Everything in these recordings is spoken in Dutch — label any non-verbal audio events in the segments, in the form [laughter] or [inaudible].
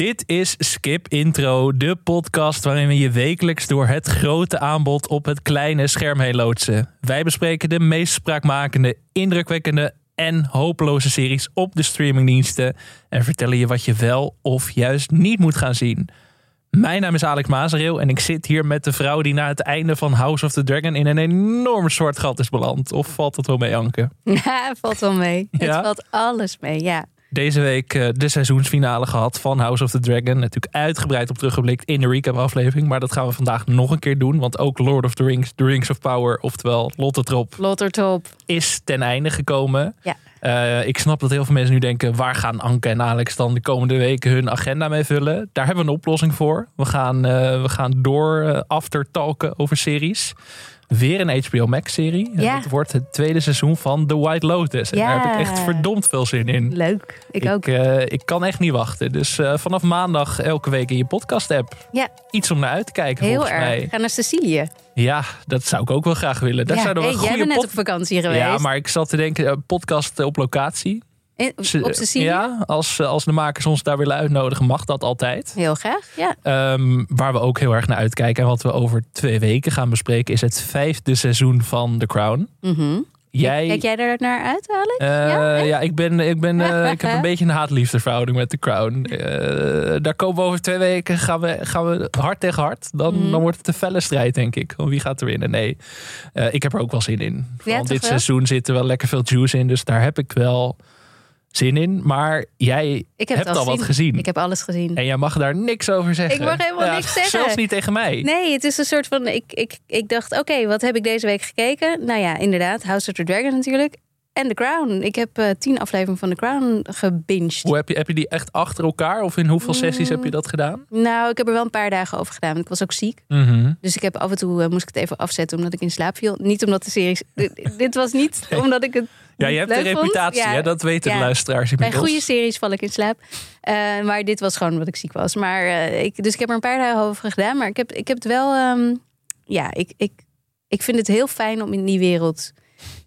Dit is Skip Intro, de podcast waarin we je wekelijks door het grote aanbod op het kleine scherm heen loodsen. Wij bespreken de meest spraakmakende, indrukwekkende en hopeloze series op de streamingdiensten en vertellen je wat je wel of juist niet moet gaan zien. Mijn naam is Alex Mazereel en ik zit hier met de vrouw die na het einde van House of the Dragon in een enorm zwart gat is beland. Of valt het wel mee, Anke? [laughs] Ja, valt wel mee. Ja? Het valt alles mee, ja. Deze week eh, de seizoensfinale gehad van House of the Dragon. Natuurlijk uitgebreid op teruggeblikt in de recap aflevering. Maar dat gaan we vandaag nog een keer doen. Want ook Lord of the Rings, The Rings of Power, oftewel Lotte Trop, Lottertop. is ten einde gekomen. Ja. Eh, ik snap dat heel veel mensen nu denken: waar gaan Anke en Alex dan de komende weken hun agenda mee vullen? Daar hebben we een oplossing voor. We gaan, eh, we gaan door aftertalken over series. Weer een HBO Max-serie. Ja. Het wordt het tweede seizoen van The White Lotus. En Ja. daar heb ik echt verdomd veel zin in. Leuk. Ik, ook. eh, ik kan echt niet wachten. Dus eh, vanaf maandag elke week in je podcast-app. Ja, Iets om naar uit te kijken, heel volgens erg. mij. Ga naar Sicilië. Ja, dat zou ik ook wel graag willen. Daar ja. zouden we hey, een jij bent net op vakantie geweest. Ja, maar ik zat te denken, eh, podcast op locatie. Op Sicilië? Ja, als, als de makers ons daar willen uitnodigen, mag dat altijd. Heel graag, ja. Ehm, waar we ook heel erg naar uitkijken en wat we over twee weken gaan bespreken, is het vijfde seizoen van The Crown. Mhm. Jij, Kijk jij er naar uit, Alex? Eh, Ja, ja, ik, ben, ik, ben, eh, ik heb een [laughs] beetje een haat-liefde verhouding met The Crown. Eh, daar komen we over twee weken, gaan we, gaan we hard tegen hard. Dan, Mhm. dan wordt het een felle strijd, denk ik. Om wie gaat er winnen? Nee, ik heb er ook wel zin in. Toch dit wel? seizoen zit er wel lekker veel juice in, dus daar heb ik wel zin in. Maar jij hebt al wat gezien. Ik heb alles gezien. En jij mag daar niks over zeggen. Ik mag helemaal niks zeggen. Zelfs niet tegen mij. Nee, het is een soort van. Ik, ik, ik dacht, oké, wat heb ik deze week gekeken? Nou ja, inderdaad, House of the Dragon natuurlijk. En The Crown. Ik heb eh, tien afleveringen van The Crown gebinged. Hoe heb, je, heb je die echt achter elkaar? Of in hoeveel sessies heb je dat gedaan? Nou, ik heb er wel een paar dagen over gedaan. want Ik was ook ziek. Mhm. Dus ik heb af en toe eh, moest ik het even afzetten omdat ik in slaap viel. Niet omdat de serie. [laughs] dit, was niet omdat ik het. Ja, je hebt vond. reputatie, Ja, hè? dat weten ja. de luisteraars Bij inmiddels. goede series val ik in slaap. Eh, maar dit was gewoon omdat ik ziek was. Maar, ik, dus ik heb er een paar dagen over gedaan. Maar ik heb, ik heb het wel. ehm, ja, ik, ik, ik vind het heel fijn om in die wereld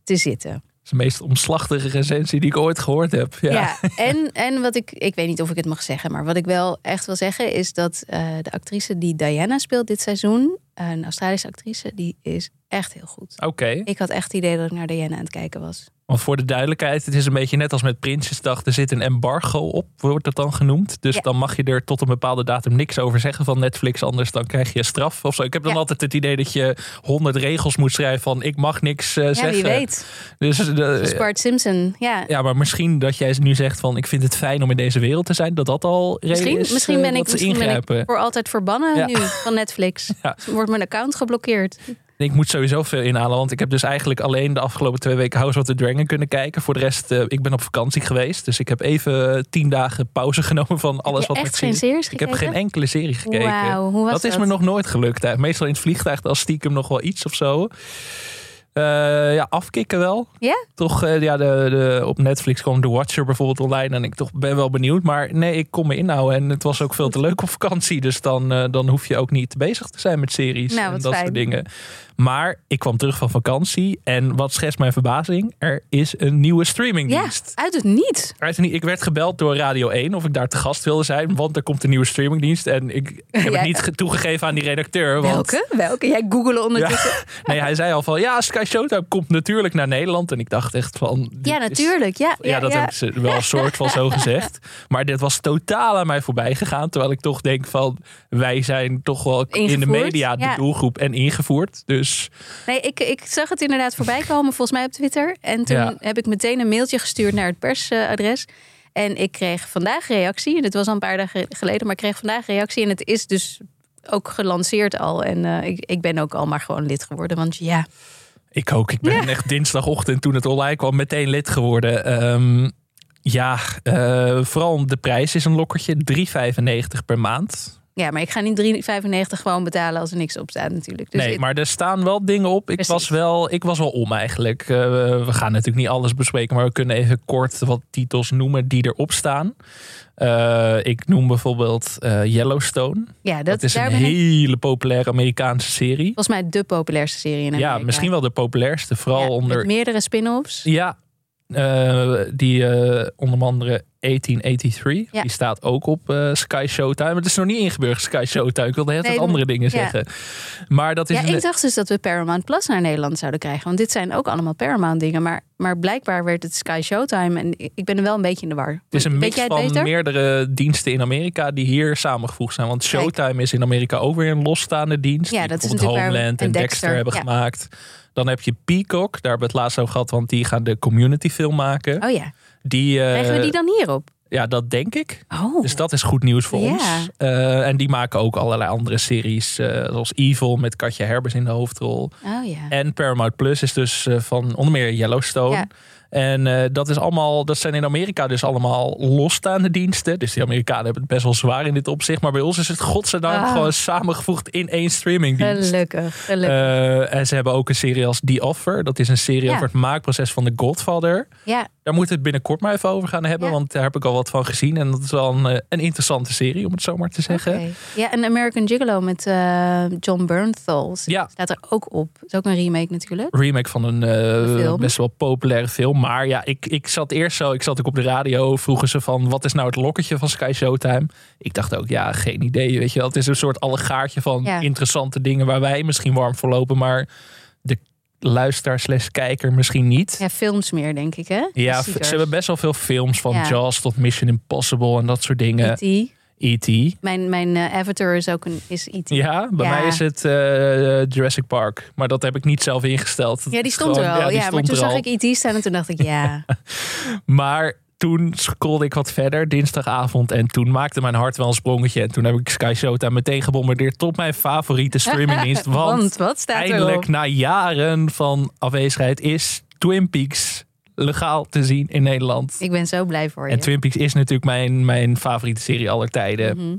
te zitten. Dat is de meest omslachtige recensie die ik ooit gehoord heb. Ja. Ja, [laughs] en, en wat ik, ik weet niet of ik het mag zeggen, maar wat ik wel echt wil zeggen is dat eh, de actrice die Diana speelt dit seizoen, een Australische actrice, die is echt heel goed. Oké, Ik had echt het idee dat ik naar Diana aan het kijken was. Want voor de duidelijkheid, het is een beetje net als met Prinsjesdag. Er zit een embargo op, wordt dat dan genoemd. Dus Ja. dan mag je er tot een bepaalde datum niks over zeggen van Netflix. Anders dan krijg je straf of zo. Ik heb dan Ja. altijd het idee dat je honderd regels moet schrijven van ik mag niks eh, Ja, zeggen. wie weet. Dus, Zoals Bart Simpson. Ja, ja, maar misschien dat jij nu zegt van ik vind het fijn om in deze wereld te zijn. Dat dat al misschien, is misschien eh, ben ik, misschien ben ik voor altijd verbannen nu van Netflix. [laughs] Wordt mijn account geblokkeerd. Ik moet sowieso veel inhalen, want ik heb dus eigenlijk alleen de afgelopen twee weken House of the Dragon kunnen kijken. Voor de rest, eh, ik ben op vakantie geweest, dus ik heb even tien dagen pauze [laughs] genomen van alles wat met geen series- Ik heb geen enkele serie gekeken. Wauw, hoe was dat dat? is me nog nooit gelukt. Hè. Meestal in het vliegtuig als stiekem nog wel iets of zo. Eh, ja, afkicken wel. Ja? Toch, eh, ja, de, de, op Netflix kwam The Watcher bijvoorbeeld online. En ik toch ben wel benieuwd. Maar nee, ik kon me inhouden. En het was ook veel te leuk op vakantie. Dus dan, eh, dan hoef je ook niet bezig te zijn met series Nou, en dat fijn. soort dingen. Maar ik kwam terug van vakantie. En wat schetst mijn verbazing? Er is een nieuwe Ja, streamingdienst. uit het niet. Uit een- Ik werd gebeld door Radio 1 of ik daar te gast wilde zijn. Want er komt een nieuwe streamingdienst. En ik, ik [laughs] heb Ja. het niet ge- toegegeven aan die redacteur. Want Welke? Welke? Jij googelen ondertussen. Nee, hij zei al van ja, Sky Showtime komt natuurlijk naar Nederland. En ik dacht echt van. Ja, is- natuurlijk. Ja, ja, ja, dat ja. hebben ze wel een soort van zo gezegd. [laughs] Maar dit was totaal aan mij voorbij gegaan. Terwijl ik toch denk van wij zijn toch wel in de media de doelgroep en ingevoerd. Dus Nee, ik, ik zag het inderdaad voorbij komen, volgens mij op Twitter. En toen heb ik meteen een mailtje gestuurd naar het persadres. En ik kreeg vandaag reactie. En dit was al een paar dagen geleden, maar ik kreeg vandaag reactie. En het is dus ook gelanceerd al. En eh, ik, ik ben ook al maar gewoon lid geworden. Want ja, ik ook. Ik ben echt dinsdagochtend toen het online kwam meteen lid geworden. Ehm, ja, eh, vooral de prijs is een lokkertje. 3,95 per maand. Ja, maar ik ga niet 3,95 gewoon betalen als er niks op staat natuurlijk. Dus nee, maar er staan wel dingen op. Ik Precies. was, wel, ik was wel om eigenlijk. Eh, we gaan natuurlijk niet alles bespreken, maar we kunnen even kort wat titels noemen die erop staan. Eh, ik noem bijvoorbeeld eh, Yellowstone. ja, dat, Dat is een ik hele populaire Amerikaanse serie. volgens mij de populairste serie in Amerika. Ja, misschien wel de populairste. Vooral Ja, onder. Meerdere spin-offs. Ja, die onder andere 1883. Ja. Die staat ook op eh, Sky Showtime. Het is nog niet ingeburgerd Sky Showtime. Ik wilde heel Nee, andere dingen ja. zeggen. Maar dat is Ja, een- ik dacht dus dat we Paramount Plus naar Nederland zouden krijgen. Want dit zijn ook allemaal Paramount dingen. Maar, maar blijkbaar werd het Sky Showtime. En ik ben er wel een beetje in de war. Het is een mix van beter? meerdere diensten in Amerika die hier samengevoegd zijn. Want Kijk. Showtime is in Amerika ook weer een losstaande dienst. Ja, die dat is natuurlijk Homeland en en Dexter, Dexter, hebben gemaakt. Dan heb je Peacock, daar hebben we het laatst over gehad, want die gaan de community film maken. Oh ja. Die, eh, Krijgen we die dan hierop? Ja, dat denk ik. Oh. Dus dat is goed nieuws voor ons. Eh, en die maken ook allerlei andere series, eh, zoals Evil met Katja Herbers in de hoofdrol. Oh ja. En Paramount Plus is dus van onder meer Yellowstone. Ja. En eh, dat is allemaal, dat zijn in Amerika dus allemaal losstaande diensten. Dus die Amerikanen hebben het best wel zwaar in dit opzicht. Maar bij ons is het godzijdank Ah. gewoon samengevoegd in één streamingdienst. Gelukkig. gelukkig. Eh, en ze hebben ook een serie als The Offer. Dat is een serie Ja. over het maakproces van The Godfather. ja. Daar moeten we het binnenkort maar even over gaan hebben. Ja. Want daar heb ik al wat van gezien. En dat is wel een, eh, een interessante serie, om het zo maar te zeggen. Ja, en American Gigolo met John Bernthal Ja. staat er ook op. Dat is ook een remake natuurlijk. remake van een Film. best wel populaire film. Maar ja, ik, ik zat eerst zo, ik zat ook op de radio, vroegen ze van wat is nou het lokketje van Sky Showtime? Ik dacht ook, ja, geen idee, weet je wel. Het is een soort allegaartje van Ja. interessante dingen waar wij misschien warm voor lopen, maar de luisteraar slash kijker misschien niet. Ja, films meer denk ik hè? Ja, ze hebben best wel veel films van Ja. Jaws tot Mission Impossible en dat soort dingen. E.T. E.T. Mijn, mijn eh, avatar is ook een is E.T. Ja, bij Ja. mij is het eh, Jurassic Park. Maar dat heb ik niet zelf ingesteld. Ja, die stond er Gewoon- al. die Ja, maar stond toen er zag al. ik E.T. staan en toen dacht ik, ja. [laughs] Maar toen scrollde ik wat verder, dinsdagavond. En toen maakte mijn hart wel een sprongetje. En toen heb ik Sky Showtime meteen gebombardeerd tot mijn favoriete streamingdienst. [laughs] Want, Want wat staat eindelijk erop? na jaren van afwezigheid is Twin Peaks legaal te zien in Nederland. Ik ben zo blij voor je. En Twin Peaks is natuurlijk mijn, mijn favoriete serie aller tijden. Mhm.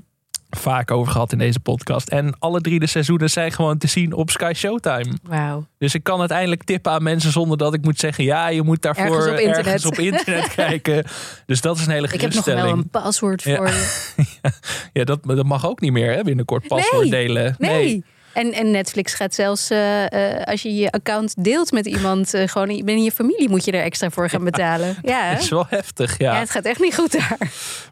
Vaak over gehad in deze podcast. En alle drie de seizoenen zijn gewoon te zien op Sky Showtime. Wauw. Dus ik kan het eindelijk tippen aan mensen zonder dat ik moet zeggen... ja, je moet daarvoor Ergens op internet. ergens op internet [laughs] kijken. Dus dat is een hele Ik heb nog wel geruststelling. een paswoord Ja. voor je. [laughs] Ja, dat, dat mag ook niet meer hè, binnenkort paswoord Nee. delen. Nee. En, en Netflix gaat zelfs, eh, eh, als je je account deelt met iemand, eh, gewoon in- binnen je familie moet je er extra voor gaan betalen. Ja? Dat is wel heftig, ja. ja, het gaat echt niet goed daar.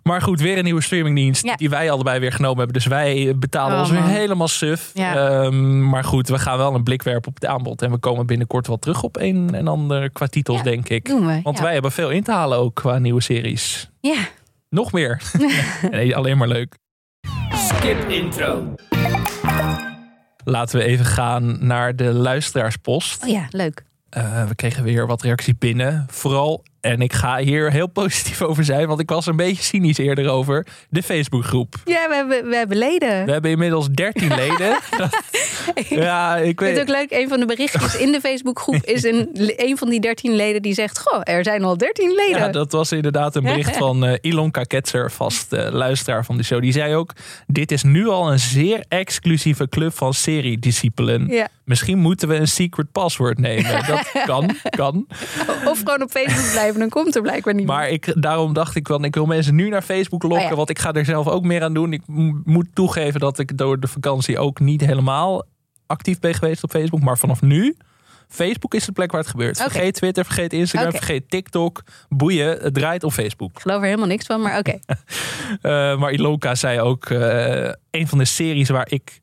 Maar goed, weer een nieuwe streamingdienst Ja. die wij allebei weer genomen hebben. Dus wij betalen Oh, ons weer man. helemaal suf. Ja. Ehm, maar goed, we gaan wel een blik werpen op het aanbod. En we komen binnenkort wel terug op een en ander qua titels, Ja, denk ik. Doen we. Want ja. wij hebben veel in te halen ook qua nieuwe series. Ja. Nog meer. [laughs] nee, alleen maar leuk. Skip intro. Laten we even gaan naar de luisteraarspost. Oh ja, leuk. Eh, we kregen weer wat reacties binnen. Vooral, en ik ga hier heel positief over zijn, want ik was een beetje cynisch eerder over, de Facebookgroep. Ja, we hebben, we hebben leden. We hebben inmiddels 13 leden. Dat- [laughs] [laughs] [laughs] ja, ik vind het weet. ook leuk, een van de berichtjes in de Facebookgroep [laughs] is een, een van die 13 leden die zegt: Goh, er zijn al 13 leden. Ja, dat was inderdaad een bericht [laughs] van eh Ilonka Ketzer, vast eh, luisteraar van de show. Die zei ook: Dit is nu al een zeer exclusieve club van seriediscipelen. Ja. Misschien moeten we een secret password nemen. Dat kan, kan. Of gewoon op Facebook blijven, dan komt er blijkbaar niet Maar ik, daarom dacht ik van, ik wil mensen nu naar Facebook lokken. Oh ja. Want ik ga er zelf ook meer aan doen. Ik moet toegeven dat ik door de vakantie ook niet helemaal actief ben geweest op Facebook. Maar vanaf nu, Facebook is de plek waar het gebeurt. Vergeet Twitter, vergeet Instagram, vergeet TikTok. Boeien, het draait op Facebook. Ik geloof er helemaal niks van, maar oké. [laughs] Eh, maar Ilonka zei ook, eh, een van de series waar ik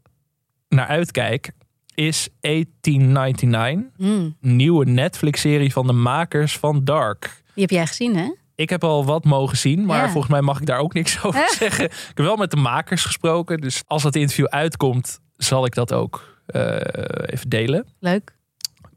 naar uitkijk is 1899. Hmm, Nieuwe Netflix-serie van de makers van Dark. Die heb jij gezien, hè? Ik heb al wat mogen zien, maar Ja. volgens mij mag ik daar ook niks [laughs] over zeggen. Ik heb wel met de makers gesproken, dus als dat interview uitkomt, zal ik dat ook even delen. Leuk.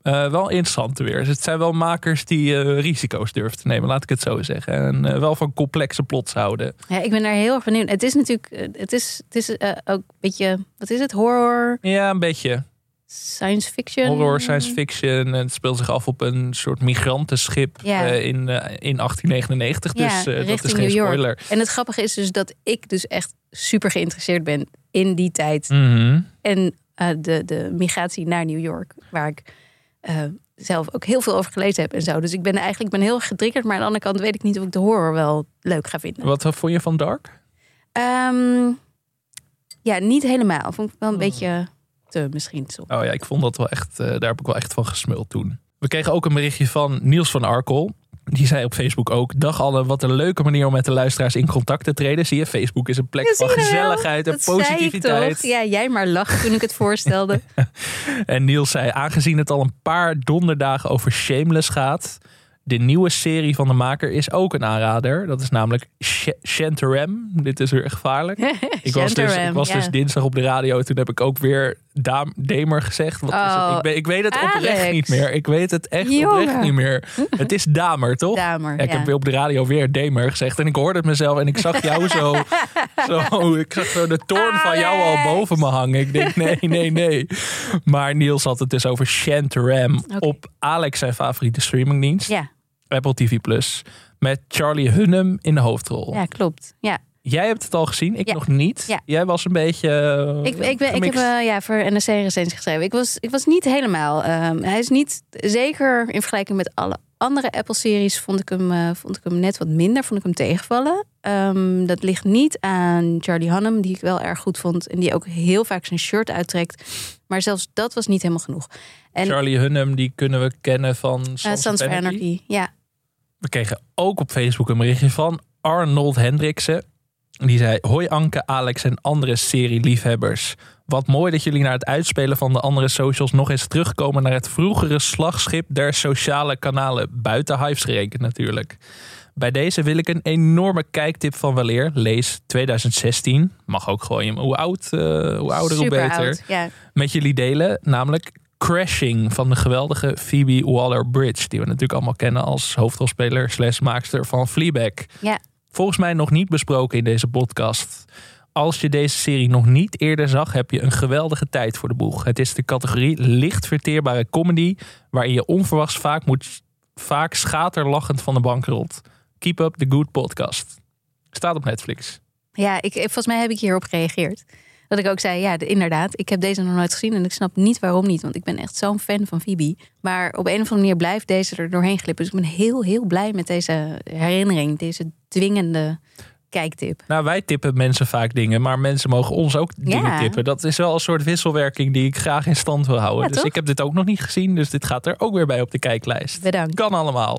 Eh, wel interessant weer. Dus het zijn wel makers die eh, risico's durven te nemen, laat ik het zo zeggen. En eh, wel van complexe plots houden. Ja, ik ben daar heel erg benieuwd. Het is natuurlijk, eh, het is, het is eh, ook een beetje, wat is het? Horror, Ja, een beetje. science fiction. Horror, science fiction. En het speelt zich af op een soort migrantenschip Ja. eh, in, eh, in 1899. Ja, dus eh, dat is geen spoiler. En het grappige is dus dat ik dus echt super geïnteresseerd ben in die tijd. Mhm. En eh, de, de migratie naar New York, waar ik eh, zelf ook heel veel over gelezen heb en zo. Dus ik ben eigenlijk ben heel erg getriggerd, maar aan de andere kant weet ik niet of ik de horror wel leuk ga vinden. Wat vond je van Dark? Ehm, ja, niet helemaal. Vond ik wel een Hmm. beetje te misschien soms. Oh ja, ik vond dat wel echt, eh, daar heb ik wel echt van gesmuld toen. We kregen ook een berichtje van Niels van Arkel. Die zei op Facebook ook: Dag allen, wat een leuke manier om met de luisteraars in contact te treden. Zie je, Facebook is een plek Ja, van gezelligheid en positiviteit. toch? Ja, jij maar lachen toen ik het voorstelde. [laughs] En Niels zei: Aangezien het al een paar donderdagen over Shameless gaat. De nieuwe serie van de maker is ook een aanrader. Dat is namelijk Sh- Shantaram. Dit is weer gevaarlijk. [laughs] Ik was, dus, ik was ja. dus dinsdag op de radio. Toen heb ik ook weer Daam, Demer gezegd. Wat is het? Oh, ik, weet, ik weet het oprecht niet meer. Ik weet het echt Jongen. oprecht niet meer. Het is Damer, toch? Damer, Ja, ik ja. heb op de radio weer Demer gezegd. En ik hoorde het mezelf. En ik zag jou zo. [laughs] zo ik zag zo de toorn van jou al boven me hangen. Ik denk, nee, nee, nee. Maar Niels had het dus over Shantaram. Op Alex zijn favoriete streamingdienst. Ja, Apple TV+. Plus. Met Charlie Hunnam in de hoofdrol. ja, klopt. Ja. Jij hebt het al gezien, ik Ja. nog niet. Ja. Jij was een beetje. eh, Ik, ik, ben, ik heb eh, ja, voor NRC een recensie geschreven. Ik was, ik was niet helemaal. ehm, hij is niet, zeker in vergelijking met alle andere Apple-series, vond, ik hem, eh, vond ik hem net wat minder. Vond ik hem tegenvallen. Ehm, dat ligt niet aan Charlie Hunnam, die ik wel erg goed vond. En die ook heel vaak zijn shirt uittrekt. Maar zelfs dat was niet helemaal genoeg. En Charlie Hunnam, die kunnen we kennen van Sons, uh, Sons of of Anarchy. Anarchy. Ja, We kregen ook op Facebook een berichtje van Arnold Hendriksen. Die zei: Hoi Anke, Alex en andere serieliefhebbers. Wat mooi dat jullie naar het uitspelen van de andere socials nog eens terugkomen naar het vroegere slagschip der sociale kanalen. Buiten Hives gerekend natuurlijk. Bij deze wil ik een enorme kijktip van weleer. Lees 2016. Mag ook gewoon hoe oud, eh, hoe ouder hoe beter oud. Met jullie delen. Namelijk Crashing van de geweldige Phoebe Waller-Bridge. Die we natuurlijk allemaal kennen als hoofdrolspeler slash maakster van Fleabag. Ja. Volgens mij nog niet besproken in deze podcast. Als je deze serie nog niet eerder zag, heb je een geweldige tijd voor de boeg. Het is de categorie licht verteerbare comedy... waarin je onverwachts vaak, moet, vaak schaterlachend van de bank rolt. Keep up the good podcast. Staat op Netflix. Ja, ik, volgens mij heb ik hierop gereageerd. Dat ik ook zei, ja, de- inderdaad, ik heb deze nog nooit gezien en ik snap niet waarom niet, want ik ben echt zo'n fan van Phoebe. Maar op een of andere manier blijft deze er doorheen glippen. Dus ik ben heel, heel blij met deze herinnering, deze dwingende kijktip. Nou, wij tippen mensen vaak dingen, maar mensen mogen ons ook dingen Ja. tippen. Dat is wel een soort wisselwerking die ik graag in stand wil houden. Ja, dus toch? ik heb dit ook nog niet gezien, dus dit gaat er ook weer bij op de kijklijst. Bedankt. Kan allemaal.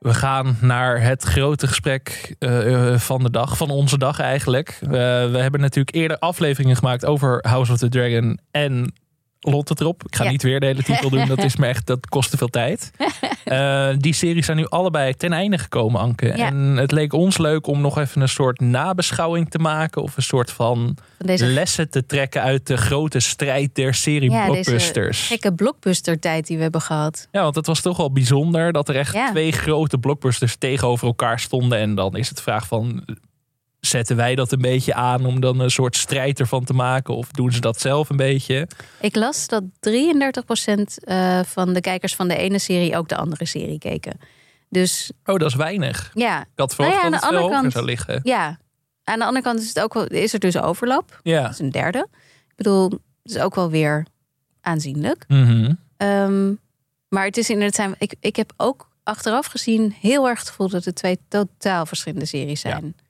We gaan naar het grote gesprek eh, eh, van de dag, van onze dag eigenlijk. Eh, we hebben natuurlijk eerder afleveringen gemaakt over House of the Dragon en Lotte erop. Ik ga Ja. niet weer de hele titel doen, dat is me echt, dat kost te veel tijd. [laughs] Eh, die series zijn nu allebei ten einde gekomen, Anke. Ja. En het leek ons leuk om nog even een soort nabeschouwing te maken. Of een soort van Van deze lessen te trekken uit de grote strijd der serie Ja, deze blockbusters. gekke blockbuster tijd die we hebben gehad. Ja, want het was toch wel bijzonder dat er echt twee grote blockbusters tegenover elkaar stonden. En dan is het vraag van, zetten wij dat een beetje aan om dan een soort strijd ervan te maken? Of doen ze dat zelf een beetje? Ik las dat 33% eh, van de kijkers van de ene serie ook de andere serie keken. Dus Oh, dat is weinig. ja, Ik had verwacht Nou ja, dat het veel hoger kant- zou liggen. ja. Aan de andere kant is, het ook wel, is er dus overlap. Ja. Dat is een derde. Ik bedoel, het is ook wel weer aanzienlijk. Mhm. Ehm, maar het is inderdaad, ik, ik heb ook achteraf gezien heel erg het gevoel dat het twee totaal verschillende series zijn. Ja,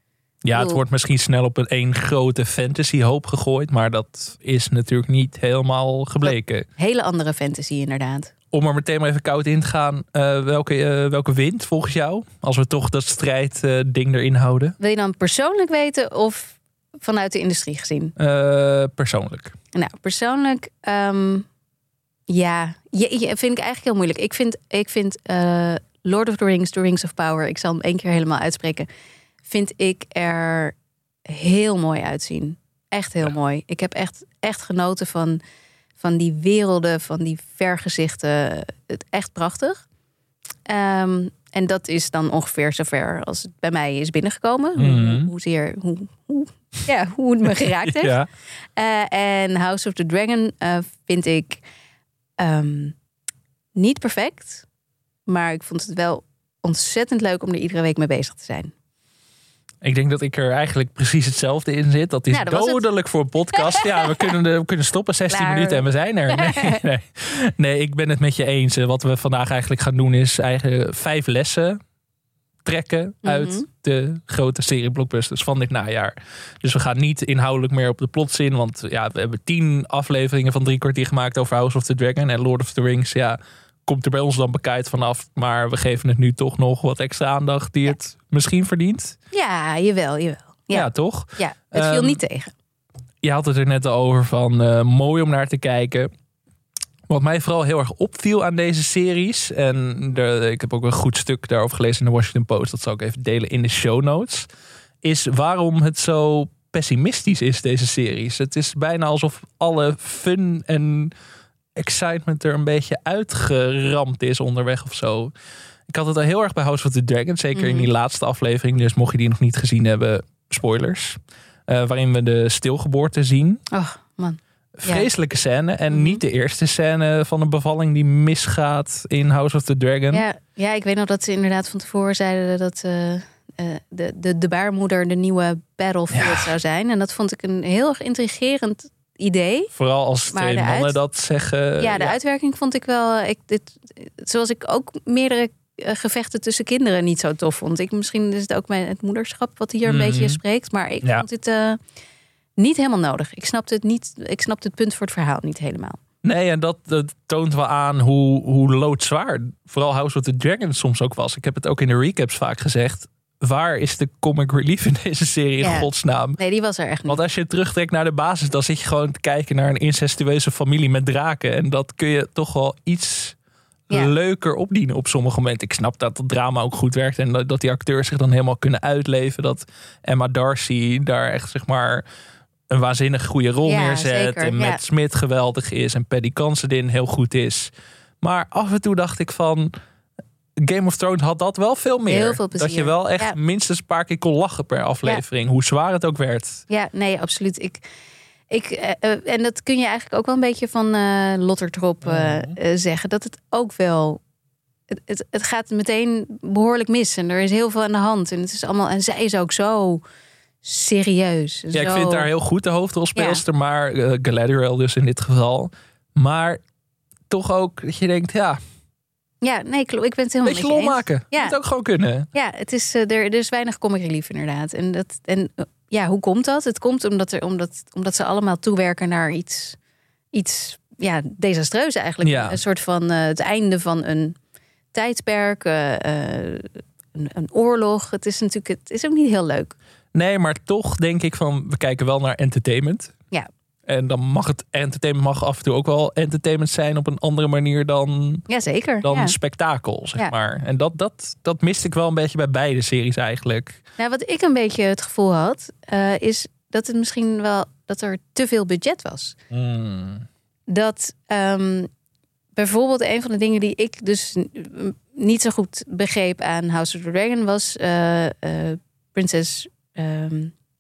het bedoel- wordt misschien snel op een één grote fantasy hoop gegooid. Maar dat is natuurlijk niet helemaal gebleken. Hele andere fantasy inderdaad. Om er meteen maar even koud in te gaan. eh, welke, eh, welke wint volgens jou? Als we toch dat strijd ding erin houden. Wil je dan persoonlijk weten of vanuit de industrie gezien? Eh, persoonlijk. Nou, persoonlijk, ehm, ja, je, je- vind ik eigenlijk heel moeilijk. Ik vind, ik vind eh, Lord of the Rings, The Rings of Power, ik zal hem één keer helemaal uitspreken, vind ik er heel mooi uitzien. Echt heel Ja. mooi. Ik heb echt, echt genoten van, van die werelden, van die vergezichten. Het echt prachtig. Ehm, en dat is dan ongeveer zover als het bij mij is binnengekomen. Mhm. Hoe, hoezeer, hoe, hoe, ja, hoe het me geraakt heeft. [laughs] Ja. Eh, en House of the Dragon eh, vind ik ehm, niet perfect. Maar ik vond het wel ontzettend leuk om er iedere week mee bezig te zijn. Ik denk dat ik er eigenlijk precies hetzelfde in zit. Dat is Nou, dat dodelijk voor een podcast. Ja, we kunnen, de- we kunnen stoppen, 16 Klaar. minuten en we zijn er. [laughs] Nee, nee. nee, ik ben het met je eens. Eh, Wat we vandaag eigenlijk gaan doen is eigen vijf lessen trekken uit Mhm. de grote serie blockbusters van dit najaar. Dus we gaan niet inhoudelijk meer op de plots in. Want ja, we hebben tien afleveringen van drie kwartier gemaakt over House of the Dragon. En Lord of the Rings, ja, komt er bij ons dan bekijkt vanaf. Maar we geven het nu toch nog wat extra aandacht die het misschien verdient. Ja, jawel, jawel. Ja, Ja, toch? ja het viel Ehm, niet tegen. Je had het er net al over van eh, mooi om naar te kijken. Wat mij vooral heel erg opviel aan deze series. En er, ik heb ook een goed stuk daarover gelezen in de Washington Post. Dat zal ik even delen in de show notes. Is waarom het zo pessimistisch is, deze series. Het is bijna alsof alle fun en excitement er een beetje uitgeramd is onderweg of zo. Ik had het al heel erg bij House of the Dragon. Zeker in Mhm. die laatste aflevering. Dus mocht je die nog niet gezien hebben, spoilers. Eh, waarin we de stilgeboorte zien. Oh, man. Vreselijke scène. En Mhm. niet de eerste scène van een bevalling die misgaat in House of the Dragon. Ja, ja, ik weet nog dat ze inderdaad van tevoren zeiden dat eh, eh, de, de, de baarmoeder de nieuwe battlefield Ja. zou zijn. En dat vond ik een heel erg intrigerend idee. Vooral als Maar twee mannen uit- dat zeggen. ja, de uitwerking vond ik wel. Ik, dit, zoals ik ook meerdere eh, gevechten tussen kinderen niet zo tof vond. Ik, misschien is het ook mijn, het moederschap wat hier een Mhm. beetje spreekt. Maar ik Ja. vond dit eh, niet helemaal nodig. Ik snapte het niet. Ik snapte het punt voor het verhaal niet helemaal. Nee, en dat, dat toont wel aan hoe, hoe loodzwaar vooral House of the Dragon soms ook was. Ik heb het ook in de recaps vaak gezegd. Waar is de comic relief in deze serie in Ja. godsnaam? Nee, die was er echt niet. Want als je terugtrekt naar de basis, dan zit je gewoon te kijken naar een incestueuze familie met draken. En dat kun je toch wel iets Ja. leuker opdienen op sommige momenten. Ik snap dat het drama ook goed werkt en dat, die acteurs zich dan helemaal kunnen uitleven. Dat Emma Darcy daar echt zeg maar een waanzinnig goede rol Ja, neerzet. zeker, en. Matt Smith geweldig is en Paddy Considine heel goed is. Maar af en toe dacht ik van... Game of Thrones had dat wel veel meer. Heel veel plezier. Dat je wel echt Ja. minstens een paar keer kon lachen per aflevering. Hoe zwaar het ook werd. Ja, nee, absoluut. Ik, ik, eh, eh, en dat kun je eigenlijk ook wel een beetje van eh Lottertrop Mhm. zeggen. Dat het ook wel. Het, het, het gaat meteen behoorlijk mis. En er is heel veel aan de hand. En, het is allemaal, en zij is ook zo serieus. Ja, ik vind haar heel goed, de hoofdrolspeelster. Maar eh, Galadriel dus in dit geval. Maar toch ook dat je denkt, ja, Ja, nee, ik ben het helemaal beetje lol maken. Ja. Moet ook gewoon kunnen. Ja, het is, eh, er, er is weinig comic relief inderdaad. En, dat, en eh, ja, hoe komt dat? Het komt omdat, er, omdat, omdat ze allemaal toewerken naar iets, iets ja, desastreus eigenlijk. Ja. Een soort van eh, het einde van een tijdperk, een, een oorlog. Het is natuurlijk het is ook niet heel leuk. Nee, maar toch denk ik van, we kijken wel naar entertainment. Ja. En dan mag het entertainment mag af en toe ook wel entertainment zijn op een andere manier dan, Jazeker. dan ja. spektakel, zeg Ja. maar. En dat, dat, dat miste ik wel een beetje bij beide series eigenlijk. Nou, wat ik een beetje het gevoel had, eh, is dat het misschien wel dat er te veel budget was. Hmm. dat ehm, bijvoorbeeld een van de dingen die ik dus niet zo goed begreep aan House of the Dragon was eh, eh, prinses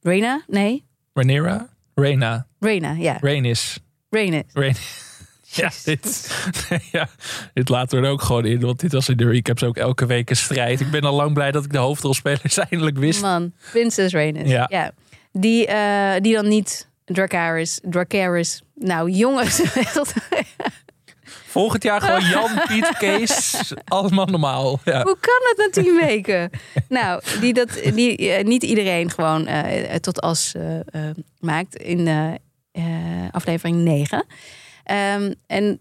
Rhaena. Nee, Rhaenyra? Rhaena. Rhaena, ja. Rhaenys. Rhaena. Rain. Ja, dit, [laughs] ja, dit laten we er ook gewoon in. Want dit was in de recaps ook elke week een strijd. Ik ben al lang blij dat ik de hoofdrolspelers [laughs] eindelijk wist. Man, prinses Rhaenys. Ja. Ja. Die, eh, die dan niet Dracarys, Dracarys. Nou, jongens. [laughs] Volgend jaar gewoon [laughs] Jan, Piet, Kees. Allemaal normaal. Ja. Hoe kan het na tien weken? [laughs] nou, die dat die, eh, niet iedereen gewoon eh, tot as eh, eh, maakt in eh, eh, aflevering 9. Ehm, en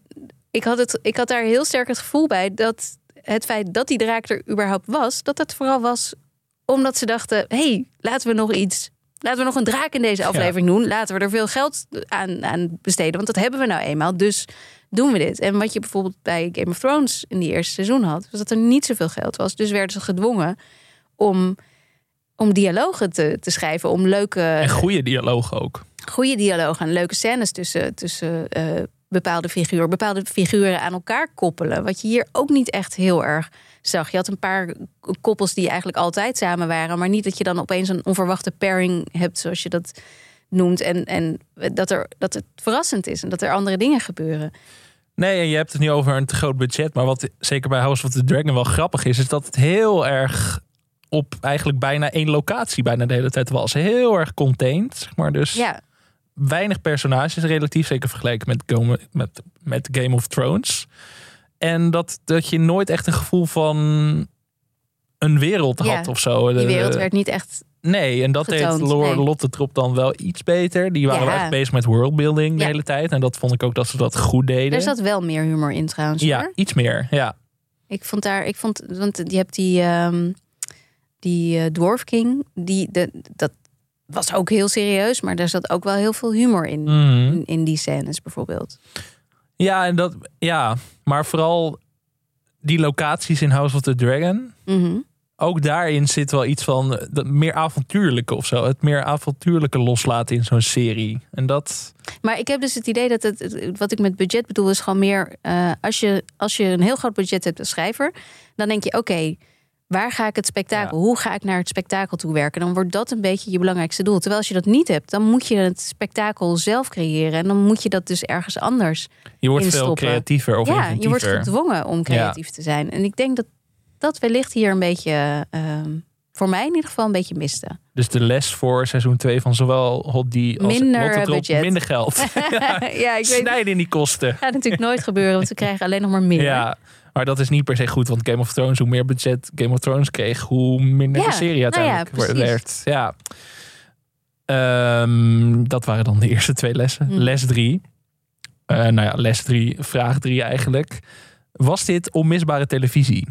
ik had, het, ik had daar heel sterk het gevoel bij dat het feit dat die draak er überhaupt was, dat dat vooral was omdat ze dachten: hey, laten we nog iets. Laten we nog een draak in deze aflevering doen. Laten we er veel geld aan, aan besteden. Want dat hebben we nou eenmaal. Dus doen we dit. En wat je bijvoorbeeld bij Game of Thrones in die eerste seizoen had, was dat er niet zoveel geld was. Dus werden ze gedwongen om, om dialogen te, te schrijven. Om leuke, En goede dialoog ook. goede dialogen en leuke scènes tussen, tussen eh, bepaalde figuren, bepaalde figuren aan elkaar koppelen. Wat je hier ook niet echt heel erg zag. Je had een paar koppels die eigenlijk altijd samen waren, maar niet dat je dan opeens een onverwachte pairing hebt, zoals je dat noemt. En, en dat, er, dat het verrassend is en dat er andere dingen gebeuren. Nee, en je hebt het niet over een te groot budget. Maar wat zeker bij House of the Dragon wel grappig is, is dat het heel erg op eigenlijk bijna één locatie bijna de hele tijd was. Heel erg contained, zeg maar. Dus Ja, weinig personages relatief, zeker vergeleken met, Game- met, met Game of Thrones. En dat, dat je nooit echt een gevoel van een wereld Ja, had of zo. die De- wereld werd niet echt Nee, en dat Getoond, deed Lor- nee. Lotte Trop dan wel iets beter. Die waren Ja. wel echt bezig met worldbuilding de Ja. hele tijd. En dat vond ik ook dat ze dat goed deden. Er zat wel meer humor in trouwens. ja, hoor. iets meer. Ja. Ik vond daar, ik vond, want je hebt die, ehm, die eh, Dwarf King, die, de, dat was ook heel serieus, maar daar zat ook wel heel veel humor in. Mhm. In, in die scènes bijvoorbeeld. Ja, en dat, ja, maar vooral die locaties in House of the Dragon. Mhm. Ook daarin zit wel iets van eh, dat meer avontuurlijke of zo. Het meer avontuurlijke loslaten in zo'n serie. En dat. Maar ik heb dus het idee dat het, wat ik met budget bedoel, is gewoon meer eh, als, je, als je een heel groot budget hebt als schrijver, dan denk je: oké, waar ga ik het spektakel? Hoe ga ik naar het spektakel toe werken? Dan wordt dat een beetje je belangrijkste doel. Terwijl als je dat niet hebt, dan moet je het spektakel zelf creëren. En dan moet je dat dus ergens anders. Je wordt veel creatiever of ja, je wordt gedwongen om creatief te zijn. En ik denk dat dat wellicht hier een beetje, ehm, voor mij in ieder geval, een beetje miste. Dus de les voor seizoen 2 van zowel Hot D als Minder budget. minder geld. [laughs] ja, ja, ik weet snijden in die kosten. gaat natuurlijk nooit gebeuren, want we krijgen alleen nog maar meer. Ja, maar dat is niet per se goed. Want Game of Thrones, hoe meer budget Game of Thrones kreeg, hoe minder Ja, de serie nou ja, uiteindelijk werd. Ja. Ehm, dat waren dan de [laughs] eerste twee lessen. Hm. Les drie. Eh, nou ja, les drie, vraag drie eigenlijk. Was dit onmisbare televisie?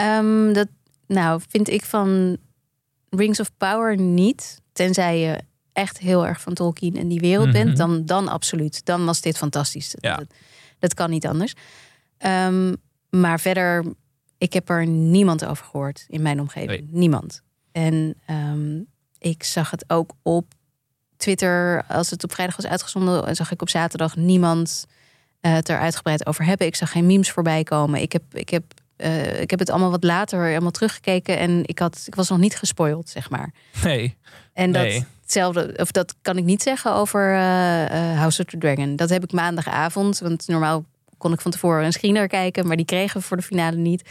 Ehm, dat, nou, vind ik van Rings of Power niet. Tenzij je echt heel erg van Tolkien en die wereld Mhm. bent, dan, dan absoluut. Dan was dit fantastisch. Ja. Dat, dat kan niet anders. Ehm, maar verder, ik heb er niemand over gehoord in mijn omgeving. Nee. Niemand. En ehm, ik zag het ook op Twitter. Als het op vrijdag was uitgezonden, zag ik op zaterdag niemand eh, het er uitgebreid over hebben. Ik zag geen memes voorbij komen. Ik heb, ik heb, eh, ik heb het allemaal wat later helemaal teruggekeken. En ik, had, ik was nog niet gespoild, zeg maar. Nee. En dat, Nee. hetzelfde, of dat kan ik niet zeggen over eh, eh, House of the Dragon. Dat heb ik maandagavond. Want normaal kon ik van tevoren een screener kijken. Maar die kregen we voor de finale niet.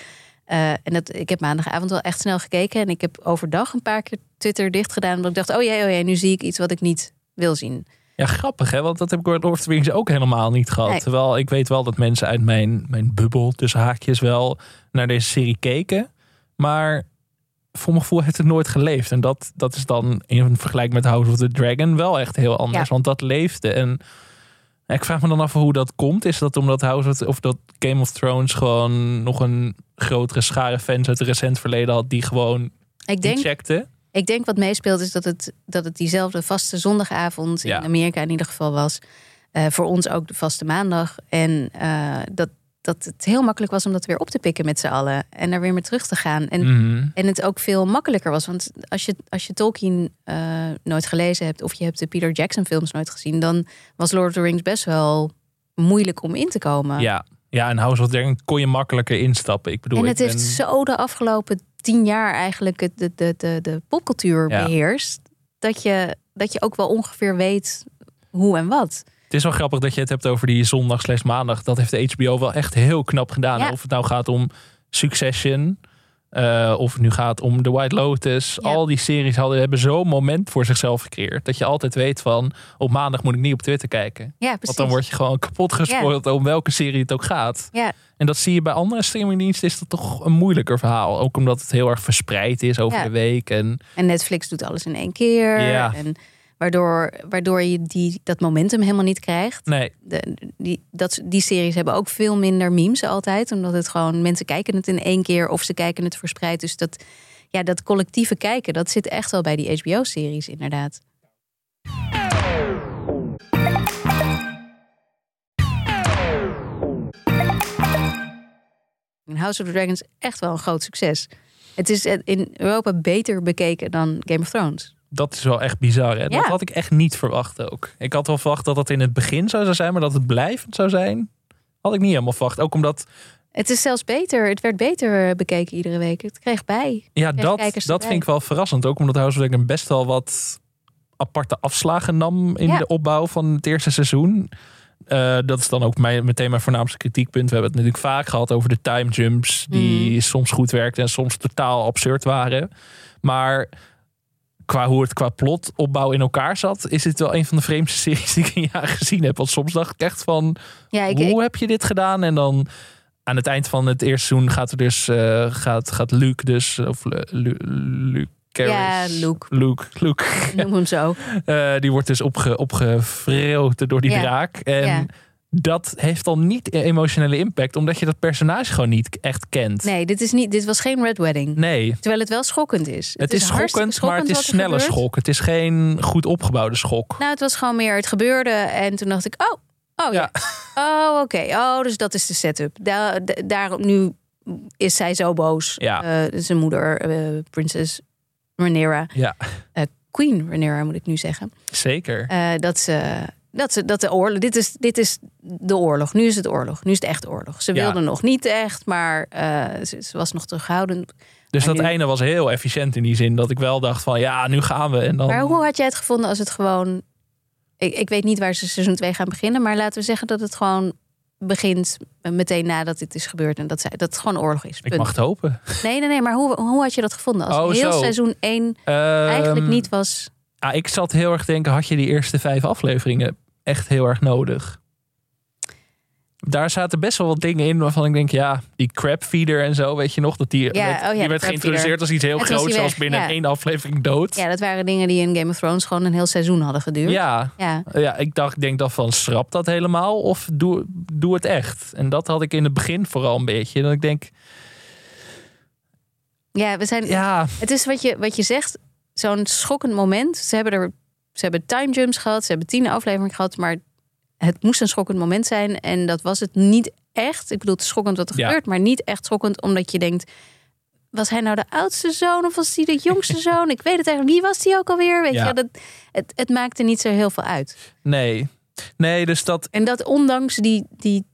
En dat, ik heb maandagavond wel echt snel gekeken. En ik heb overdag een paar keer Twitter dicht gedaan. Omdat ik dacht, oh jee, oh jee, nu zie ik iets wat ik niet wil zien. Ja, grappig hè, want dat heb ik bij Lord of the Rings ook helemaal niet gehad. Nee. Terwijl ik weet wel dat mensen uit mijn, mijn bubbel, tussen haakjes wel, naar deze serie keken. Maar voor mijn gevoel heeft het nooit geleefd. En dat, dat is dan in vergelijking met House of the Dragon wel echt heel anders. Ja. Want dat leefde. En ik vraag me dan af hoe dat komt. Is dat omdat House of, the- of dat Game of Thrones gewoon nog een grotere schare fans uit het recent verleden had die gewoon Ik denk, checkte? Ik denk wat meespeelt is dat het, dat het diezelfde vaste zondagavond Ja. in Amerika in ieder geval was. Eh, voor ons ook de vaste maandag. En eh, dat, dat het heel makkelijk was om dat weer op te pikken met z'n allen. En daar weer mee terug te gaan. En Mhm. En het ook veel makkelijker was. Want als je, als je Tolkien eh, nooit gelezen hebt... of je hebt de Peter Jackson films nooit gezien... dan was Lord of the Rings best wel moeilijk om in te komen. Ja. ja, en House of the Dragon kon je makkelijker instappen. Ik bedoel, en ik het heeft ben- zo de afgelopen tien jaar eigenlijk het- de, de, de, de popcultuur Ja. beheerst... Dat je, dat je ook wel ongeveer weet hoe en wat. Het is wel grappig dat je het hebt over die zondag slash maandag. Dat heeft de HBO wel echt heel knap gedaan. Ja. Of het nou gaat om Succession. Eh, of het nu gaat om The White Lotus. Ja. Al die series hadden, hebben zo'n moment voor zichzelf gecreëerd. Dat je altijd weet van op maandag moet ik niet op Twitter kijken. Ja, precies. Want dan word je gewoon kapot gespoord om welke serie het ook gaat. Ja. En dat zie je bij andere streamingdiensten is dat toch een moeilijker verhaal. Ook omdat het heel erg verspreid is over de week. En En Netflix doet alles in één keer. Ja. En waardoor, waardoor je die, dat momentum helemaal niet krijgt. nee, de, die, dat, die series hebben ook veel minder memes altijd. Omdat het gewoon, mensen kijken het in één keer of ze kijken het verspreid. Dus dat, ja, dat collectieve kijken, dat zit echt wel bij die HBO-series inderdaad. House of the Dragons echt wel een groot succes. Het is in Europa beter bekeken dan Game of Thrones. Dat is wel echt bizar. Hè? Dat had ik echt niet verwacht ook. Ik had wel verwacht dat het in het begin zo zou zijn, maar dat het blijvend zou zijn, had ik niet helemaal verwacht. Ook omdat, Het is zelfs beter. Het werd beter bekeken iedere week. Het kreeg bij. ja, Kreeg dat, dat vind ik wel verrassend. Ook omdat House of Dragon best wel wat aparte afslagen nam in Ja. de opbouw van het eerste seizoen. Eh, dat is dan ook mijn, meteen mijn voornaamste kritiekpunt. We hebben het natuurlijk vaak gehad over de time jumps, die Mhm. soms goed werkten en soms totaal absurd waren. Maar qua hoe het qua plotopbouw in elkaar zat, is dit wel een van de vreemdste [laughs] series die ik in jaren gezien heb. Want soms dacht ik echt van, Ja, ik, hoe ik- heb je dit gedaan? En dan aan het eind van het eerste seizoen gaat er dus, eh, gaat, gaat Luc dus, of Lu- Lu- Luc, Caris- Ja, Luke. Luke, Luke. Noem hem zo. [laughs] Eh, die wordt dus opge, opgevreeuwd door die Ja. draak. En Ja. Dat heeft dan niet emotionele impact, omdat je dat personage gewoon niet echt kent. Nee, dit, is niet, dit was geen Red Wedding. Nee. Terwijl het wel schokkend is. Het, is schokkend, maar het is snelle gebeurt. schok. Het is geen goed opgebouwde schok. Nou, het was gewoon meer het gebeurde. En toen dacht ik, oh, oh ja. [laughs] Oh, oké. Oh, dus dat is de setup. Daar, nu is zij zo boos. Ja. Eh, zijn moeder, eh, prinses Rhaenyra. Ja, Queen Rhaenyra moet ik nu zeggen. zeker. Eh, dat ze... Dat, ze, dat de oorlog, dit is, dit is de oorlog. Nu is het oorlog. Nu is het echt oorlog. Ze Ja. wilde nog niet echt, maar eh, ze, ze was nog terughoudend. Dus maar dat nu- einde was heel efficiënt in die zin dat ik wel dacht van ja, nu gaan we. En dan, Maar hoe had jij het gevonden als het gewoon... Ik, ik weet niet waar ze seizoen 2 gaan beginnen, maar laten we zeggen dat het gewoon begint meteen nadat dit is gebeurd en dat, zij, dat het gewoon oorlog is. ik mag het hopen. Nee, nee, nee, maar hoe, hoe had je dat gevonden? Als Oh, heel zo. seizoen 1 eigenlijk Ehm, niet was... ah, ik zat heel erg te denken, had je die eerste vijf afleveringen echt heel erg nodig? Daar zaten best wel wat dingen in waarvan ik denk, ja, die crabfeeder en zo, weet je nog, dat die, Ja, werd, oh ja, die de werd geïntroduceerd als iets heel groots, zoals binnen één aflevering dood. Ja, dat waren dingen die in Game of Thrones gewoon een heel seizoen hadden geduurd. Ja, Ja. ja, ik dacht, denk dan van schrap dat helemaal of doe, doe het echt. En dat had ik in het begin vooral een beetje. Dat ik denk, Ja, we zijn. ja, Het is wat je, wat je zegt, zo'n schokkend moment. Ze hebben er, ze hebben time jumps gehad, ze hebben tien afleveringen gehad, maar het moest een schokkend moment zijn en dat was het niet echt. Ik bedoel, het is schokkend wat er Ja. gebeurt, maar niet echt schokkend omdat je denkt. Was hij nou de oudste zoon of was hij de jongste [laughs] zoon? Ik weet het eigenlijk. Wie was die ook alweer? Weet Ja. je, dat, het, het maakte niet zo heel veel uit. nee. Nee, dus dat, En dat ondanks die, die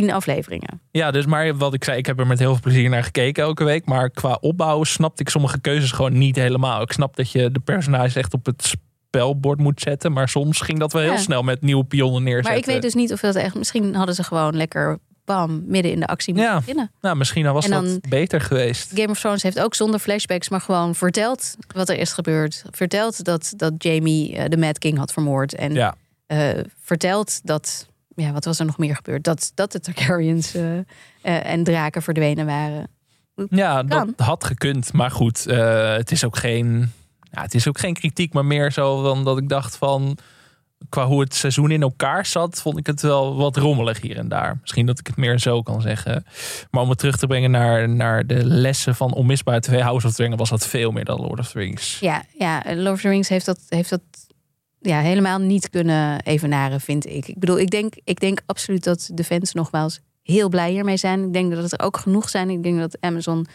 tien afleveringen. Ja, dus maar wat ik zei, ik heb er met heel veel plezier naar gekeken elke week. Maar qua opbouw snapte ik sommige keuzes gewoon niet helemaal. Ik snap dat je de personages echt op het spelbord moet zetten. Maar soms ging dat wel heel Ja. snel met nieuwe pionnen neerzetten. Maar ik weet dus niet of dat echt. Misschien hadden ze gewoon lekker bam midden in de actie moeten Ja. beginnen. Nou, misschien was dan- dat beter geweest. Game of Thrones heeft ook zonder flashbacks, maar gewoon verteld wat er is gebeurd. Verteld dat, dat Jamie eh, de Mad King had vermoord. En Ja, eh, verteld dat, ja, wat was er nog meer gebeurd? Dat, dat de Targaryens eh, eh, en draken verdwenen waren. ja dat had gekund. Maar goed, eh, het is ook geen... Ja, het is ook geen kritiek, maar meer zo dan dat ik dacht van... Qua hoe het seizoen in elkaar zat, vond ik het wel wat rommelig hier en daar. Misschien dat ik het meer zo kan zeggen. Maar om het terug te brengen naar, naar de lessen van Onmisbaar TV House of the was dat veel meer dan Lord of the Rings. Ja, ja Lord of the Rings heeft dat, heeft dat ja, helemaal niet kunnen evenaren, vind ik. Ik bedoel, ik denk, ik denk absoluut dat de fans nogmaals heel blij hiermee zijn. Ik denk dat het er ook genoeg zijn. Ik denk dat Amazon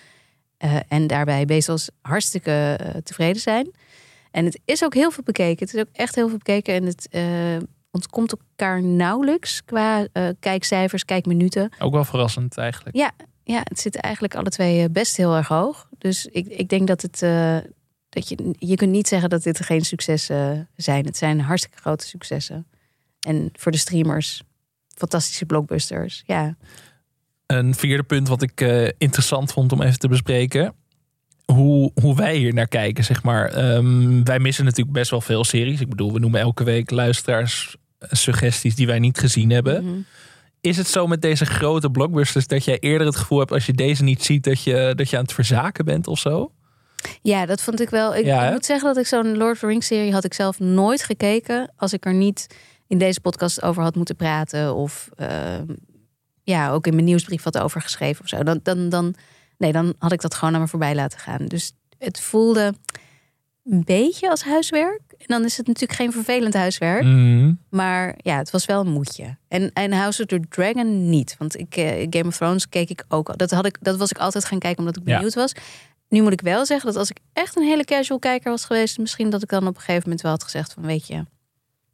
eh, en daarbij Bezos hartstikke eh, tevreden zijn. En het is ook heel veel bekeken. Het is ook echt heel veel bekeken. En het eh, ontkomt elkaar nauwelijks qua kijkcijfers, kijkminuten. Ook wel verrassend eigenlijk. Ja, ja, het zit eigenlijk alle twee best heel erg hoog. Dus ik, ik denk dat het. Dat je, je kunt niet zeggen dat dit geen successen zijn. Het zijn hartstikke grote successen. En voor de streamers, fantastische blockbusters. Ja, Een vierde punt wat ik eh, interessant vond om even te bespreken. Hoe, hoe wij hier naar kijken, zeg maar. Ehm, wij missen natuurlijk best wel veel series. Ik bedoel, we noemen elke week luisteraars eh, suggesties die wij niet gezien hebben. Mhm. Is het zo met deze grote blockbusters dat jij eerder het gevoel hebt als je deze niet ziet dat je, dat je aan het verzaken bent of zo? Ja dat vond ik wel. Ik, Ja, ik hè? moet zeggen dat ik zo'n Lord of the Rings serie had ik zelf nooit gekeken. Als ik er niet in deze podcast over had moeten praten. Of ehm, ja, ook in mijn nieuwsbrief had over geschreven of zo. Dan, dan, dan, nee, dan had ik dat gewoon naar me voorbij laten gaan. Dus het voelde een beetje als huiswerk. En dan is het natuurlijk geen vervelend huiswerk. Mm, Maar ja, het was wel een moedje. En, en House of the Dragon niet. Want ik, eh, Game of Thrones keek ik ook al. Dat, had ik, dat was ik altijd gaan kijken omdat ik Ja. benieuwd was. Nu moet ik wel zeggen dat als ik echt een hele casual kijker was geweest... misschien dat ik dan op een gegeven moment wel had gezegd van... weet je,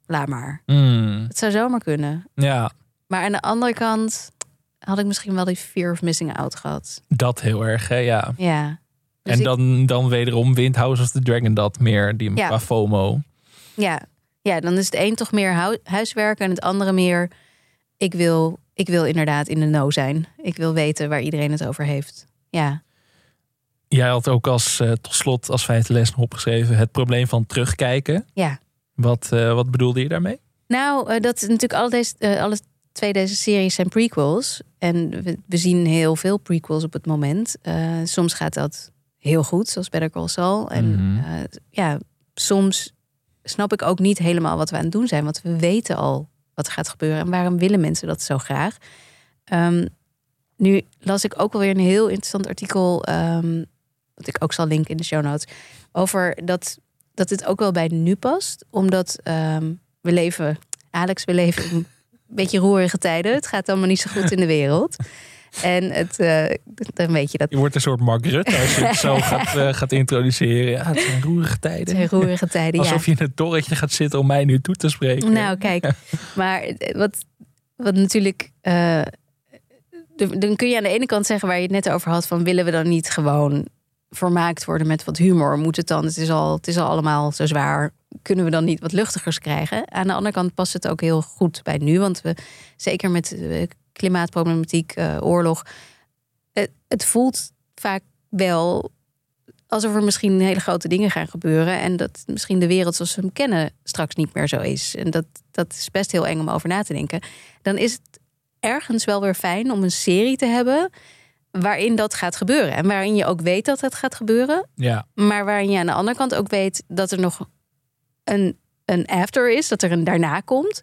laat maar. mm, Het zou zomaar kunnen. ja, Maar aan de andere kant had ik misschien wel die fear of missing out gehad. dat heel erg, hè, ja. Ja. Dus en ik- dan, dan wederom wint House of the Dragon dat meer, die Ja. qua FOMO. Ja. ja, dan is het een toch meer hu- huiswerk en het andere meer... Ik wil, ik wil inderdaad in de know zijn. Ik wil weten waar iedereen het over heeft. Ja. Jij had ook als eh, tot slot als vijfde les nog opgeschreven het probleem van terugkijken. Ja. Wat, eh, wat bedoelde je daarmee? Nou, eh, dat is natuurlijk alle, deze, alle twee deze series zijn prequels. En we, we zien heel veel prequels op het moment. Soms gaat dat heel goed, zoals Better Call Saul. En Mhm. ja, soms snap ik ook niet helemaal wat we aan het doen zijn, want we weten al wat er gaat gebeuren en waarom willen mensen dat zo graag. Ehm, nu las ik ook wel weer een heel interessant artikel, ehm, wat ik ook zal linken in de show notes, over dat, dat het ook wel bij nu past, omdat ehm, we leven, Alex, we leven in een beetje roerige tijden. Het gaat allemaal niet zo goed in de wereld. En het, eh, dan weet je dat Je wordt een soort Mark Rutte als je het zo [laughs] gaat, eh, gaat introduceren. Ja, het zijn roerige het tijden. zijn roerige tijden. ja. Alsof je in het torretje gaat zitten om mij nu toe te spreken. Nou, kijk, [laughs] maar wat, wat natuurlijk. eh, dan kun je aan de ene kant zeggen waar je het net over had: van willen we dan niet gewoon vermaakt worden met wat humor? Moet het dan? Het is al, het is al allemaal zo zwaar. Kunnen we dan niet wat luchtigers krijgen? Aan de andere kant past het ook heel goed bij nu, want we zeker met eh, klimaatproblematiek, eh, oorlog, het, het voelt vaak wel alsof er misschien hele grote dingen gaan gebeuren. En dat misschien de wereld zoals we hem kennen straks niet meer zo is. En dat, dat is best heel eng om over na te denken. Dan is het ergens wel weer fijn om een serie te hebben waarin dat gaat gebeuren. En waarin je ook weet dat het gaat gebeuren. Ja, Maar waarin je aan de andere kant ook weet dat er nog een, een after is. Dat er een daarna komt.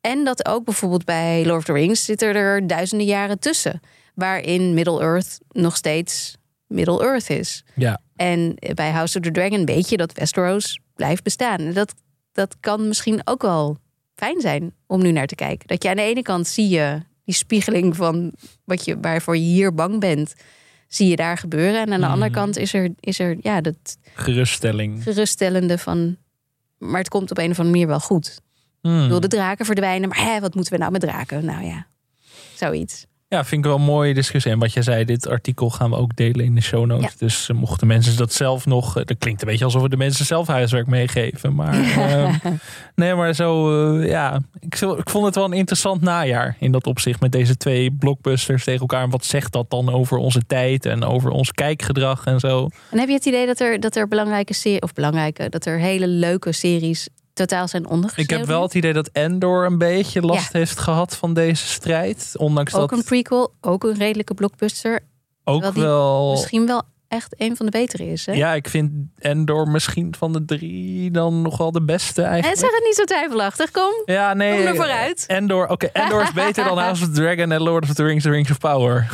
En dat ook bijvoorbeeld bij Lord of the Rings zitten er duizenden jaren tussen. Waarin Middle-earth nog steeds Middle-earth is. ja. En bij House of the Dragon weet je dat Westeros blijft bestaan. Dat, dat kan misschien ook wel fijn zijn om nu naar te kijken. Dat je aan de ene kant zie je die spiegeling van wat je, waarvoor je hier bang bent, zie je daar gebeuren. En aan de andere Mhm. kant is er, is er ja, dat Geruststelling. geruststellende van. Maar het komt op een of andere manier wel goed. Hmm. Ik bedoel, de draken verdwijnen, maar hè, wat moeten we nou met draken? Nou ja, zoiets. Ja, vind ik wel een mooie discussie. En wat jij zei, dit artikel gaan we ook delen in de show notes. Ja. Dus eh, mochten mensen dat zelf nog... eh, Dat klinkt een beetje alsof we de mensen zelf huiswerk meegeven. Maar eh, [laughs] nee, maar zo... eh, ja, ik, ik vond het wel een interessant najaar in dat opzicht. Met deze twee blockbusters tegen elkaar. En wat zegt dat dan over onze tijd en over ons kijkgedrag en zo? En heb je het idee dat er, dat er belangrijke series, of belangrijke, dat er hele leuke series totaal zijn ondergeschreven? Ik heb wel het idee dat Endor een beetje last heeft gehad van deze strijd. Ondanks Ook dat een prequel, ook een redelijke blockbuster. ook wel... Misschien wel echt een van de betere is. Hè? Ja, ik vind Endor misschien van de drie dan nog wel de beste En eigenlijk. zeg het niet zo twijfelachtig, kom. Ja, nee. Kom er vooruit. Endor, oké, [laughs] Endor is beter dan House of the Dragon en Lord of the Rings, The Rings of Power.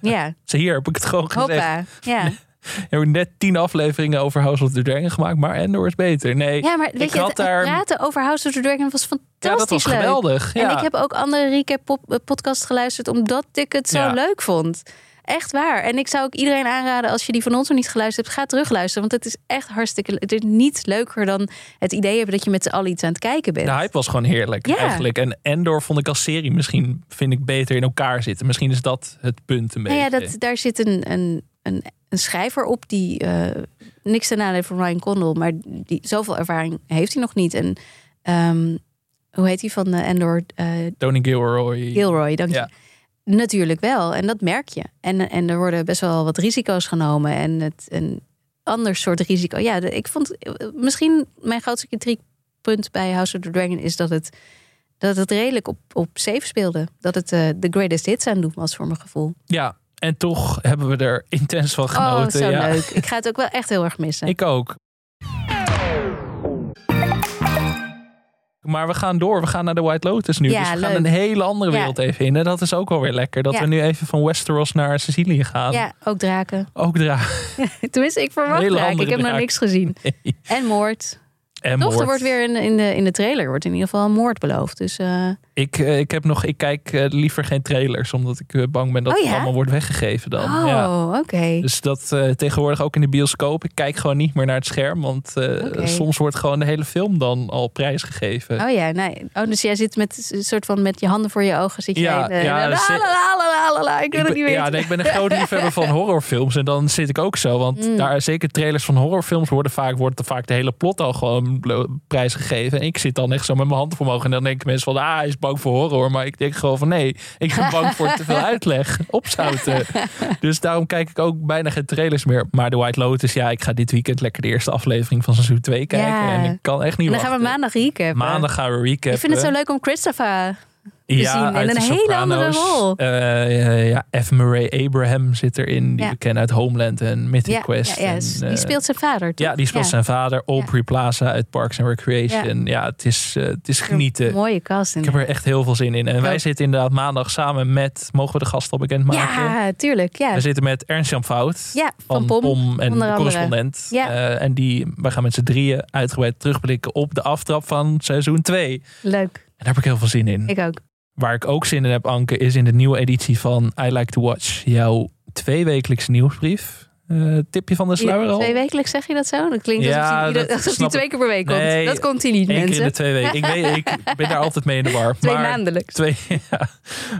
Ja, [laughs] Zo hier heb ik het gewoon gezegd. hoppa. Ja. [laughs] We hebben net tien afleveringen over House of the Dragon gemaakt, maar Endor is beter. Nee, ja, maar weet ik je, het, daar... praten over House of the Dragon was fantastisch ja, dat was leuk. geweldig. Ja. En ik heb ook andere recap eh, podcasts geluisterd omdat ik het zo Ja. leuk vond. Echt waar. En ik zou ook iedereen aanraden, als je die van ons nog niet geluisterd hebt, ga terugluisteren. Want het is echt hartstikke Het is niets leuker dan het idee hebben dat je met z'n allen iets aan het kijken bent. De hype was gewoon heerlijk Ja. eigenlijk. En Endor vond ik als serie misschien vind ik beter in elkaar zitten. Misschien is dat het punt een Nou ja, beetje. dat, daar zit een, een, een, een schrijver op die eh, niks ten nadele van Ryan Condal, maar die zoveel ervaring heeft hij nog niet. En ehm, hoe heet hij van eh, Endor? Eh, Tony Gilroy. Gilroy, dank je. Ja. Natuurlijk wel, en dat merk je. En, en er worden best wel wat risico's genomen en het een ander soort risico. Ja, de- ik vond misschien mijn grootste kritiekpunt bij House of the Dragon is dat het dat het redelijk op, op safe speelde. Dat het de greatest hits aan doen was voor mijn gevoel. Ja, en toch hebben we er intens van Oh, genoten. zo ja. leuk. Ik ga het ook wel echt heel erg missen. Ik ook. Maar we gaan door. We gaan naar de White Lotus nu. Ja, dus we leuk. gaan een hele andere Ja. wereld even in. En dat is ook wel weer lekker. Dat we nu even van Westeros naar Sicilië gaan. ja, ook draken. Ook dra [laughs] Tenminste, ik verwacht draken. Ik heb nog niks gezien. [laughs] En moord. En Toch, er moord. wordt weer in, in, de, in de trailer wordt in ieder geval een moord beloofd. Dus eh, Ik, eh, ik, heb nog, ik kijk eh, liever geen trailers. Omdat ik bang ben dat Oh, het allemaal wordt weggegeven dan. oh, Ja. oké. Dus dat tegenwoordig ook in de bioscoop. Ik kijk gewoon niet meer naar het scherm. Want soms wordt gewoon de hele film dan al prijsgegeven. Oh ja, nee. Oh, dus jij zit met een soort van met je handen voor je ogen. Zit je Ja, in, eh, ja, la, ik wil Ik het ben- niet weten. Ja, nee, ik ben een groot [laughs] liefhebber van horrorfilms. En dan zit ik ook zo. Want Mm. daar zeker trailers van horrorfilms worden vaak, wordt er vaak de hele plot al gewoon blo- prijsgegeven. En ik zit dan echt zo met mijn handen voor me ogen. En dan denken mensen van, ah, hij is bang voor horror. Maar ik denk gewoon van, nee, ik ben bang voor te veel uitleg. [laughs] Opzouten. Dus daarom kijk ik ook bijna geen trailers meer. Maar The White Lotus, ja, ik ga dit weekend lekker de eerste aflevering van seizoen 2 kijken. Ja. En ik kan echt niet en dan gaan we wachten. maandag recappen. Maandag gaan we recappen. Ik vind het zo leuk om Christopher Ja. En een hele andere rol. Eh, ja, F. Murray Abraham zit erin. Die Ja. we kennen uit Homeland en Mythic Ja, Quest. ja, en, die eh, speelt zijn vader, toch? Ja, die speelt zijn vader. Aubrey Plaza uit Parks and Recreation. Ja, het, is, eh, het is genieten. Mooie cast. Ik heb er echt heel veel zin in. En wij zitten inderdaad maandag samen met... Mogen we de gast al bekendmaken? Ja, tuurlijk. Ja. We zitten met Ernst-Jan Fout. Ja, van van Pom, en correspondent. Ja. En die, wij gaan met z'n drieën uitgebreid terugblikken op de aftrap van seizoen 2. En Leuk. daar heb ik heel veel zin in. Ik ook. Waar ik ook zin in heb, Anke, is in de nieuwe editie van I Like to Watch. Jouw tweewekelijkse nieuwsbrief. Eh, tipje van de sluier al? Twee wekelijks zeg je dat zo? Dat klinkt Ja, alsof hij, ieder- dat alsof twee keer per week komt. Nee, dat komt hij niet, Eén keer mensen. in de twee weken. Ik, weet, ik ben daar altijd mee in de war. [laughs] Twee maandelijks. Twee, [laughs] ja,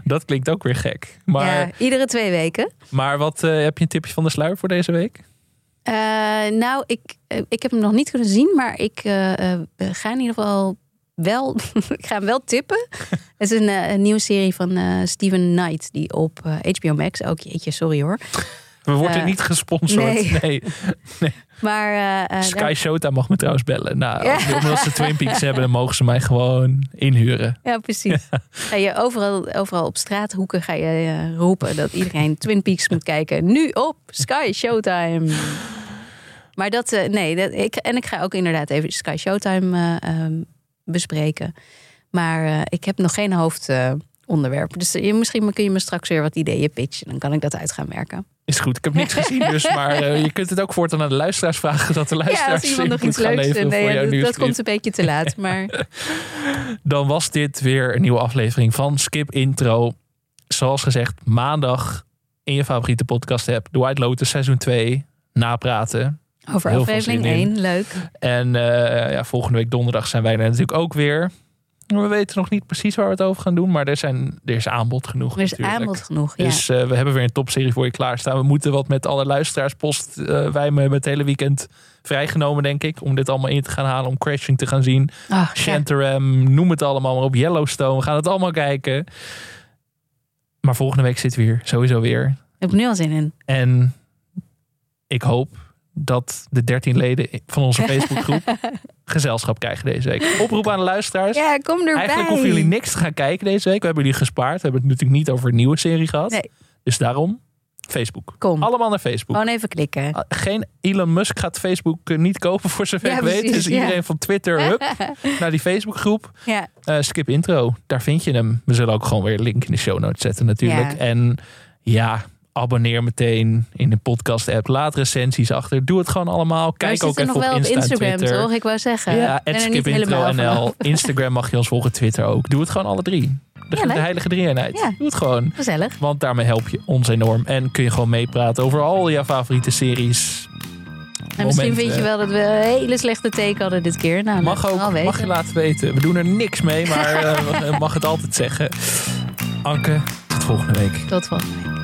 dat klinkt ook weer gek. Maar, ja, iedere twee weken. maar wat eh, heb je een tipje van de sluier voor deze week? Eh, nou, ik, ik heb hem nog niet kunnen zien, maar ik ga in ieder geval wel, [laughs] ik ga hem wel tippen. [laughs] Het is een, eh, een nieuwe serie van eh, Steven Knight, die op eh, HBO Max, ook jeetje, sorry hoor. We worden Eh, niet gesponsord. nee. Nee. Maar eh, eh, Sky Showtime mag me trouwens bellen. Nou, Ja. Omdat ze Twin Peaks hebben, dan mogen ze mij gewoon inhuren. ja, precies. Ga je overal, overal op straathoeken ga je eh, roepen dat iedereen Twin Peaks moet kijken. Nu op Sky Showtime. Maar dat, eh, nee, dat, ik, en ik ga ook inderdaad even Sky Showtime eh, ehm, bespreken. Maar eh, ik heb nog geen hoofdonderwerp. dus je, misschien kun je me straks weer wat ideeën pitchen. Dan kan ik dat uit gaan werken. Is goed, ik heb niks gezien dus. Maar eh, je kunt het ook voortaan aan de luisteraars vragen. Dat de Ja, luisteraars als iemand nog iets leuks vindt. Nee, dat, komt een beetje te laat. [laughs] Maar Dan was dit weer een nieuwe aflevering van Skip Intro. Zoals gezegd, maandag in je favoriete podcast app. The White Lotus seizoen 2. Napraten. Over Heel aflevering zin in. 1, leuk. En eh, ja, volgende week donderdag zijn wij er natuurlijk ook weer. We weten nog niet precies waar we het over gaan doen. Maar er, zijn, er is aanbod genoeg Er is natuurlijk. aanbod genoeg. Ja. Dus eh, we hebben weer een topserie voor je klaarstaan. We moeten wat met alle luisteraarspost. eh wij hebben het hele weekend vrijgenomen, denk ik. Om dit allemaal in te gaan halen. Om Crashing te gaan zien. Ja. Shantaram, noem het allemaal maar op. Yellowstone, we gaan het allemaal kijken. Maar volgende week zitten we hier sowieso weer. Ik heb nu al zin in. En ik hoop dat de 13 leden van onze [laughs] Facebookgroep gezelschap krijgen deze week. Oproep aan de luisteraars. Ja, kom erbij. Eigenlijk hoeven jullie niks te gaan kijken deze week. We hebben jullie gespaard. We hebben het natuurlijk niet over een nieuwe serie gehad. Nee. Dus daarom Facebook. Kom, Allemaal naar Facebook. gewoon even klikken. Ah, Geen Elon Musk gaat Facebook eh, niet kopen voor zover Ja, ik weet. Dus ja. iedereen van Twitter, [laughs] hup, naar die Facebookgroep. Ja, Eh, skip intro, daar vind je hem. We zullen ook gewoon weer een link in de show notes zetten natuurlijk. En ja, abonneer meteen in de podcast app. Laat recensies achter. Doe het gewoon allemaal. Kijk ook even nog op wel op Insta Instagram, Twitter. toch? Ik wou zeggen. Ja, skipintro.nl. [laughs] Instagram mag je ons volgen, Twitter ook. Doe het gewoon alle drie. De, Ja, de heilige drie-eenheid. Ja. Doe het gewoon. Gezellig. Want daarmee help je ons enorm. En kun je gewoon meepraten over al jouw favoriete series. En misschien Momenten. vind je wel dat we een hele slechte teken hadden dit keer. Nou, Mag ook, mag je laten weten. We doen er niks mee, maar je [laughs] mag het altijd zeggen. Anke, tot volgende week. Tot volgende week.